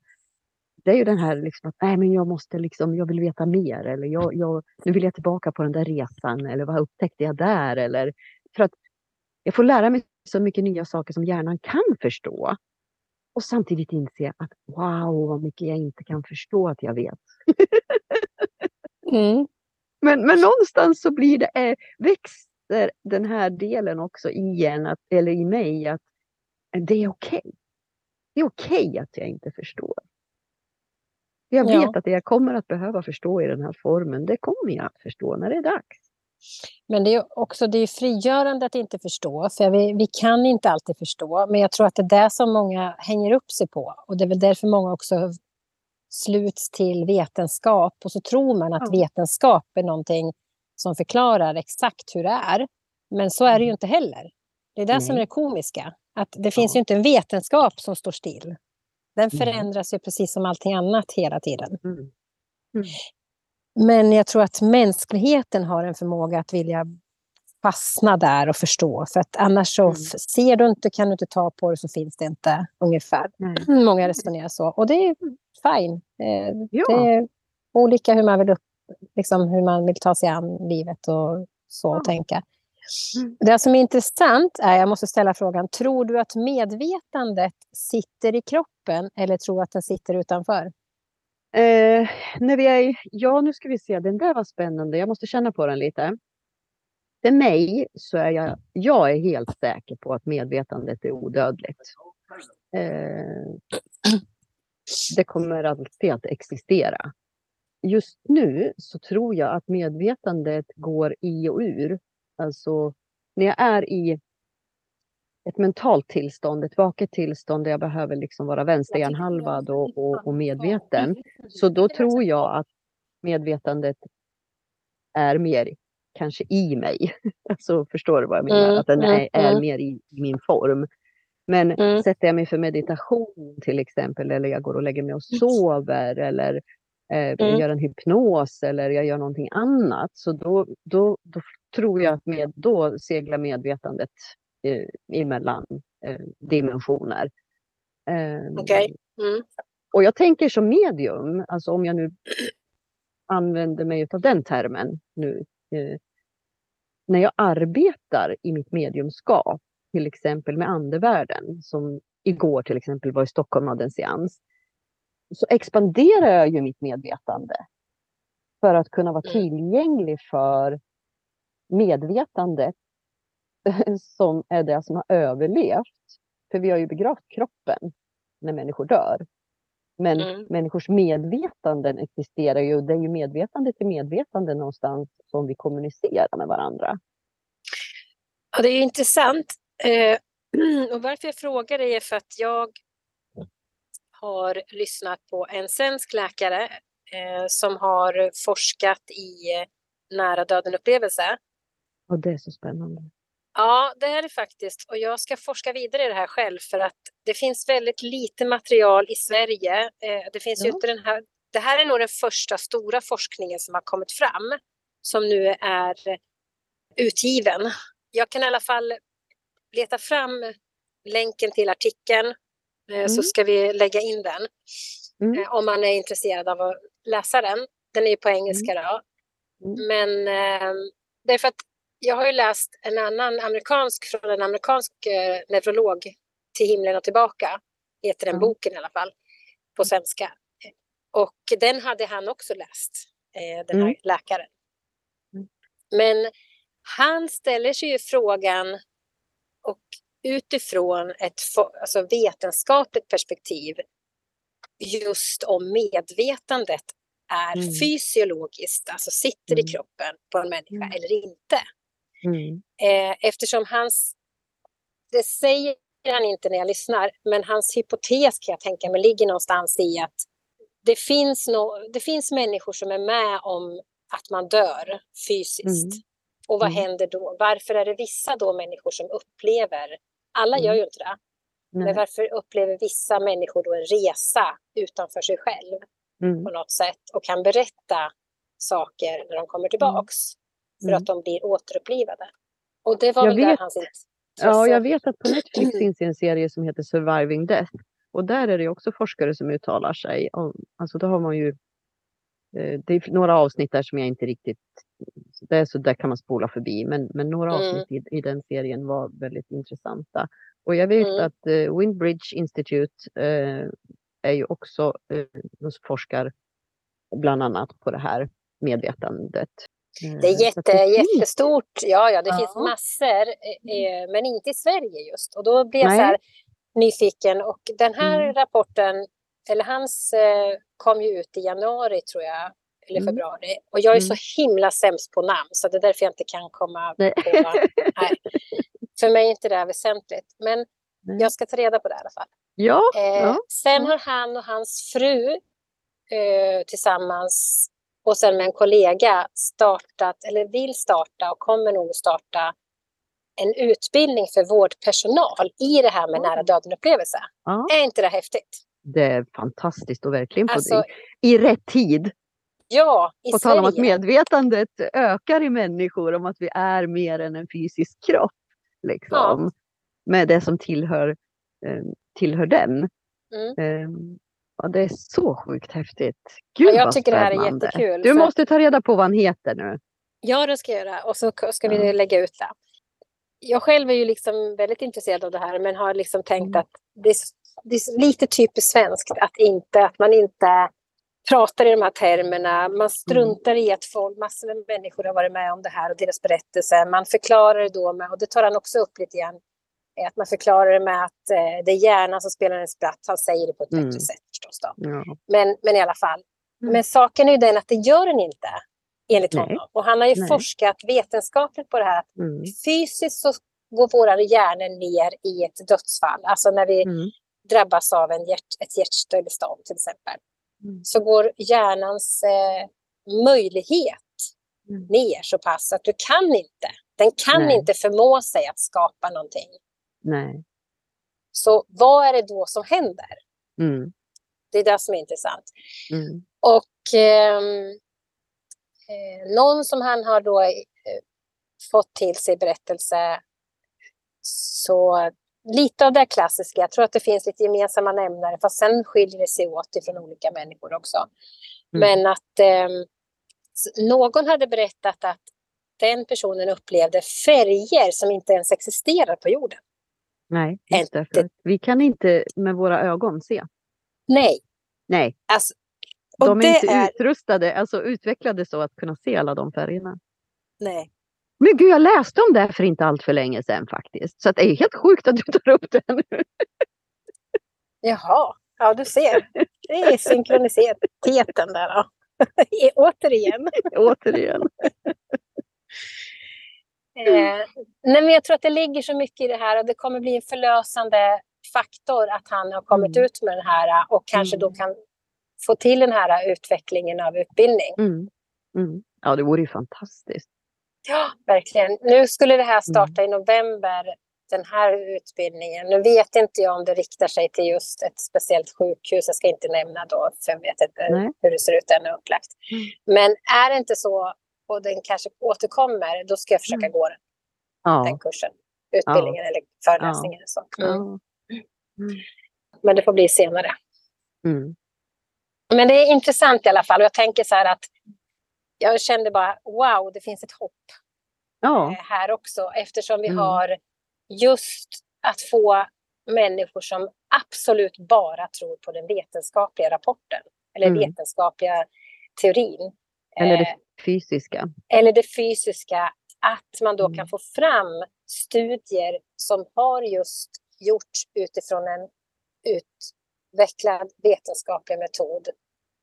Det är ju den här liksom att nej, men jag måste liksom, jag vill veta mer eller jag, jag, nu vill jag tillbaka på den där resan eller vad upptäckte jag där eller för att jag får lära mig så mycket nya saker som hjärnan kan förstå. Och samtidigt inse att wow vad mycket jag inte kan förstå att jag vet. mm. Men, men någonstans så blir det, eh, växer den här delen också i en, att, eller i mig, att det är okej. Okay. Det är okej okay att jag inte förstår. Jag vet ja. att det jag kommer att behöva förstå i den här formen, det kommer jag att förstå när det är dags. Men det är också det är frigörande att inte förstå, för vi, vi kan inte alltid förstå. Men jag tror att det är det som många hänger upp sig på. Och det är väl därför många också sluts till vetenskap. Och så tror man att vetenskap är någonting som förklarar exakt hur det är. Men så är det ju mm. inte heller. Det är det som är det komiska. Att det finns ju inte en vetenskap som står still. Den förändras ju precis som allting annat hela tiden. Mm. Mm. Men jag tror att mänskligheten har en förmåga att vilja fastna där och förstå. För att annars så Mm. ser du inte, kan du inte ta på det så finns det inte ungefär. Nej. Många resonerar så och det är fine. Eh, Ja. Det är olika hur man vill, upp, liksom, hur man vill ta sig an livet och så Ja. och tänka. Mm. Det som är intressant är, jag måste ställa frågan, tror du att medvetandet sitter i kroppen eller tror du att den sitter utanför? Eh, när vi är ja, nu ska vi se, den där var spännande. Jag måste känna på den lite. För mig så är jag, jag är helt säker på att medvetandet är odödligt. Eh, det kommer alltid att existera. Just nu så tror jag att medvetandet går i och ur. Alltså när jag är i ett mentalt tillstånd, ett vaket tillstånd där jag behöver liksom vara vänsterhjärnhalvad och, och, och medveten. Så då tror jag att medvetandet är mer kanske i mig. Alltså förstår du vad jag menar? Mm, att den mm, är, är mm. mer i, i min form. Men Mm. sätter jag mig för meditation till exempel eller jag går och lägger mig och sover eller eh, jag Mm. gör en hypnos eller jag gör någonting annat. Så då, då, då tror jag att med, då seglar medvetandet eh, emellan eh, dimensioner. Eh, Okej. Mm. och jag tänker som medium, alltså om jag nu använder mig av den termen nu. Eh, när jag arbetar i mitt mediumskap, till exempel med andevärlden, som igår till exempel var i Stockholm och hade en seans, så expanderar jag ju mitt medvetande för att kunna vara Mm. tillgänglig för medvetandet som är det som har överlevt. För vi har ju begravt kroppen när människor dör. Men Mm. människors medvetanden existerar ju. och Det är ju medvetande till medvetande någonstans som vi kommunicerar med varandra. Ja, det är intressant. Eh, och varför jag frågar dig är för att jag har lyssnat på en svensk läkare eh, som har forskat i eh, nära döden-upplevelse. Och det är så spännande. Ja, det är det faktiskt. Och jag ska forska vidare i det här själv för att det finns väldigt lite material i Sverige. Eh, det finns Ja. inte den här. Det här är nog den första stora forskningen som har kommit fram som nu är utgiven. Jag kan i alla fall leta fram länken till artikeln eh, så Mm. ska vi lägga in den Mm. eh, om man är intresserad av att läsa den. Den är ju på engelska då. Mm. Men det är för att jag har ju läst en annan amerikansk från en amerikansk eh, neurolog till himlen och tillbaka. Heter den Ja. boken i alla fall på svenska. Och den hade han också läst, eh, den här Mm. läkaren. Mm. Men han ställer sig ju frågan och utifrån ett alltså vetenskapligt perspektiv just om medvetandet är Mm. fysiologiskt, alltså sitter i Mm. kroppen på en människa Mm. eller inte. Mm. Eh, eftersom hans, det säger han inte när jag lyssnar, men hans hypotes kan jag tänka mig ligger någonstans i att det finns, no, det finns människor som är med om att man dör fysiskt. Mm. Och vad Mm. händer då? Varför är det vissa då människor som upplever, alla gör Mm. ju inte det, men Nej. varför upplever vissa människor då en resa utanför sig själv Mm. på något sätt och kan berätta saker när de kommer tillbaks för Mm. att de blir återupplivade? Och det var Jag väl där vet- hans intresse. Ja, jag vet att på Netflix finns en serie som heter Surviving Death. Och där är det också forskare som uttalar sig. Om, alltså då har man ju eh, det är några avsnitt där som jag inte riktigt... Det är så där kan man spola förbi. Men, men några Mm. avsnitt i, i den serien var väldigt intressanta. Och jag vet Mm. att eh, Windbridge Institute eh, är ju också eh, de forskar bland annat på det här medvetandet. Eh, Det är jätte, jättestort. Ja, ja, det Ja. finns massor, eh, eh, men inte i Sverige just. Och då blir jag Nej. så här nyfiken. Och den här Mm. rapporten, eller hans, eh, kom ju ut i januari tror jag, eller Mm. februari. Och jag är Mm. så himla sämst på namn, så det är därför jag inte kan komma Nej. på. Nej. För mig är inte det här väsentligt. Men jag ska ta reda på det i alla fall. Ja, Eh, ja. Sen har han och hans fru eh, tillsammans och sen med en kollega startat, eller vill starta och kommer nog starta en utbildning för vårdpersonal i det här med Oj. nära döden-upplevelse. ja. Är inte det häftigt? Det är fantastiskt och verkligen på Alltså, i rätt tid. Ja, i På tal om att medvetandet ökar i människor om att vi är mer än en fysisk kropp. Liksom, Med det som tillhör, eh, tillhör den. Mm. Ja, det är så sjukt häftigt. Gud Ja, jag tycker det här är jättekul, Du för- måste ta reda på vad han heter nu. Ja, det ska jag göra. Och så ska vi lägga ut det. Jag själv är ju liksom väldigt intresserad av det här men har liksom tänkt Mm. att det är, det är lite typiskt svenskt att, inte, att man inte pratar i de här termerna. Mm. Man struntar i att folk, massor med människor har varit med om det här och deras berättelser. Man förklarar det då med, och det tar han också upp lite grann, att man förklarar det med att eh, det är hjärnan som spelar en spratt. Han säger det på ett Mm. bättre sätt förstås. Då. Ja. Men, men i alla fall. Mm. Men saken är ju den att det gör den inte. Enligt Nej. honom. Och han har ju Nej. forskat vetenskapligt på det här. att Mm. Fysiskt så går våra hjärnor ner i ett dödsfall. Alltså när vi Mm. drabbas av en hjärt, ett hjärtstillestånd till exempel. Mm. Så går hjärnans eh, möjlighet Mm. ner så pass att du kan inte. Den kan Nej. inte förmå sig att skapa någonting. Nej. Så vad är det då som händer? Mm. Det är det som är intressant. Mm. Och ehm, eh, någon som han har då eh, fått till sig berättelse så lite av det klassiska, jag tror att det finns lite gemensamma nämnare fast sen skiljer det sig åt ifrån olika människor också. Mm. Men att s- någon hade berättat att den personen upplevde färger som inte ens existerar på jorden. Nej, just därför. Vi kan inte med våra ögon se. Nej, Nej, alltså, och de är inte är... utrustade, alltså utvecklade så att kunna se alla de färgerna. Nej. Men gud, jag läste om det för inte allt för länge sedan faktiskt. Så det är helt sjukt att du tar upp det nu. Jaha, ja du ser. Det är synkroniciteten där då. Återigen. Återigen. Eh, nej, men jag tror att det ligger så mycket i det här och det kommer bli en förlösande faktor att han har kommit Mm. ut med den här och kanske Mm. då kan få till den här utvecklingen av utbildning. Mm. Mm. Ja, det vore ju fantastiskt. Ja, verkligen. Nu skulle det här starta i november, den här utbildningen. Nu vet inte jag om det riktar sig till just ett speciellt sjukhus. Jag ska inte nämna då, för jag vet inte Nej. hur det ser ut ännu upplagt. Mm. Men är det inte så och den kanske återkommer, då ska jag försöka Mm. gå den, Ja. den kursen. Utbildningen eller föreläsningen. Så. Mm. ja. Men det får bli senare. Mm. Men det är intressant i alla fall. Och jag tänker så här att jag kände bara wow, det finns ett hopp. Ja. eh, här också eftersom vi Mm. har just att få människor som absolut bara tror på den vetenskapliga rapporten eller Mm. vetenskapliga teorin. Eller eh, det fysiska. eller det fysiska, att man då Mm. kan få fram studier som har just gjorts utifrån en utvecklad vetenskaplig metod.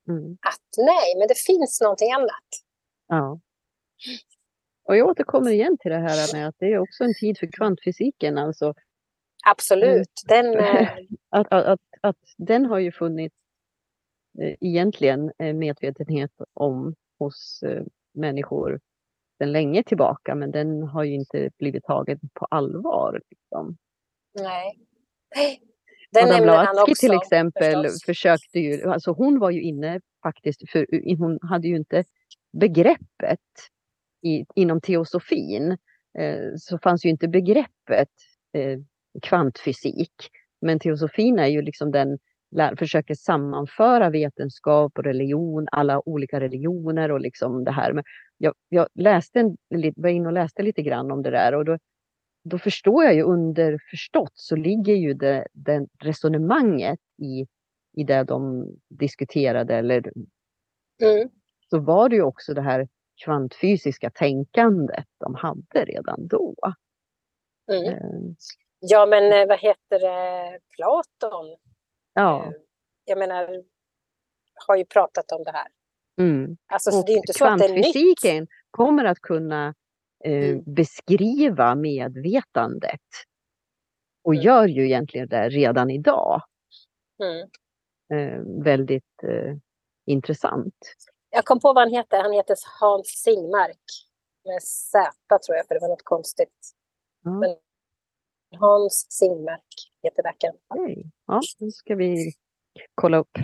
Mm. Att nej, men det finns någonting annat. Ja. Och jag återkommer igen till det här med att det är också en tid för kvantfysiken. Alltså Absolut. Den, eh, att, att, att, att den har ju funnits eh, egentligen eh, medvetenhet om hos eh, människor sedan länge tillbaka, men den har ju inte blivit tagen på allvar. Liksom. nej. Den Madame Blavatsky också. till exempel förstås. försökte ju, alltså hon var ju inne faktiskt, för hon hade ju inte begreppet i, inom teosofin, eh, så fanns ju inte begreppet eh, kvantfysik. Men teosofin är ju liksom den, lär, försöker sammanföra vetenskap och religion, alla olika religioner och liksom det här. Men jag, jag läste en, lite- var inne och läste lite grann om det där och då, då förstår jag ju underförstått så ligger ju det, det resonemanget i, i det de diskuterade eller Mm. så var det ju också det här kvantfysiska tänkandet de hade redan då. Mm. Eh, Ja, men eh, vad heter det? Platon, Ja. eh, jag menar, har ju pratat om det här. Mm. Alltså, så Och det är inte så att det är nytt. kommer att kunna eh, Mm. beskriva medvetandet. Och Mm. gör ju egentligen det redan idag. Mm. Eh, väldigt eh, intressant. Jag kom på vad han heter. Han heter Hans Singmark. Med Z tror jag, för det var något konstigt. Men- Hans Singmark heter läkaren. okej. ja, nu ska vi kolla upp.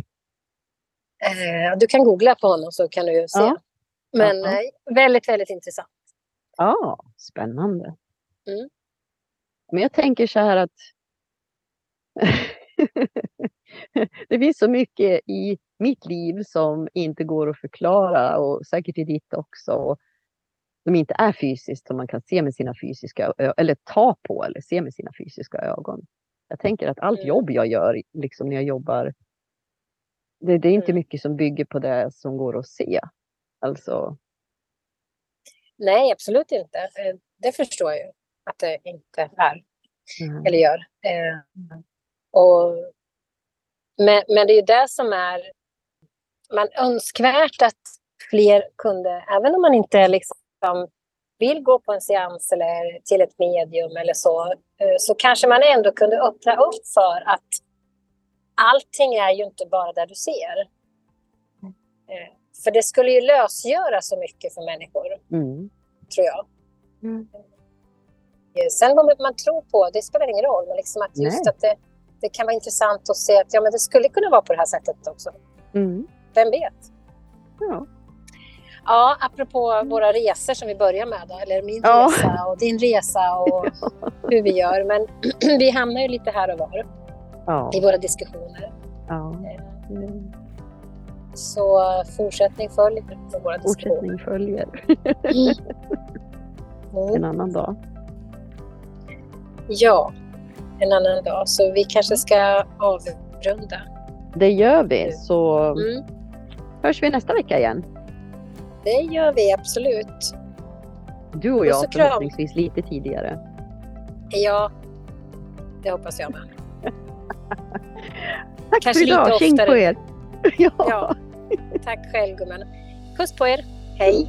Eh, du kan googla på honom så kan du se. Ja. Men Ja. eh, väldigt, väldigt intressant. Ja, spännande. Mm. Men jag tänker så här att det finns så mycket i mitt liv som inte går att förklara och säkert i ditt också. Som inte är fysiskt som man kan se med sina fysiska eller ta på eller se med sina fysiska ögon. Jag tänker att allt Mm. jobb jag gör, liksom när jag jobbar, det, det är inte Mm. mycket som bygger på det som går att se. Alltså, Nej, absolut inte. Eh, det förstår jag ju att det inte är. mm. eller gör. Eh, och, men, men det är ju det som är man önskvärt att fler kunde, även om man inte liksom vill gå på en seans eller till ett medium eller så, eh, så kanske man ändå kunde öppna upp för att allting är ju inte bara där du ser. Eh, för det skulle ju lösgöra så mycket för människor, Mm. tror jag. Mm. Eh, Sen vad man tror på, det spelar ingen roll. Men liksom att just Nej. att det, det kan vara intressant att se att ja, men det skulle kunna vara på det här sättet också. Mm. Vem vet? Ja. Ja, apropå våra resor som vi börjar med, då, eller min Ja. resa och din resa och hur vi gör. Men vi hamnar ju lite här och var Ja. i våra diskussioner. ja. Mm. Så fortsättning följer på våra diskussioner. Fortsättning följer Mm. en annan dag. Ja, en annan dag. Så vi kanske ska avrunda. Det gör vi, så Mm. hörs vi nästa vecka igen. Det gör vi absolut. Du och jag och kram. förhoppningsvis lite tidigare. Ja, det hoppas jag med. Tack Kanske för idag, tjing på er! ja. Ja. Tack själv gumman. Puss på er. Hej!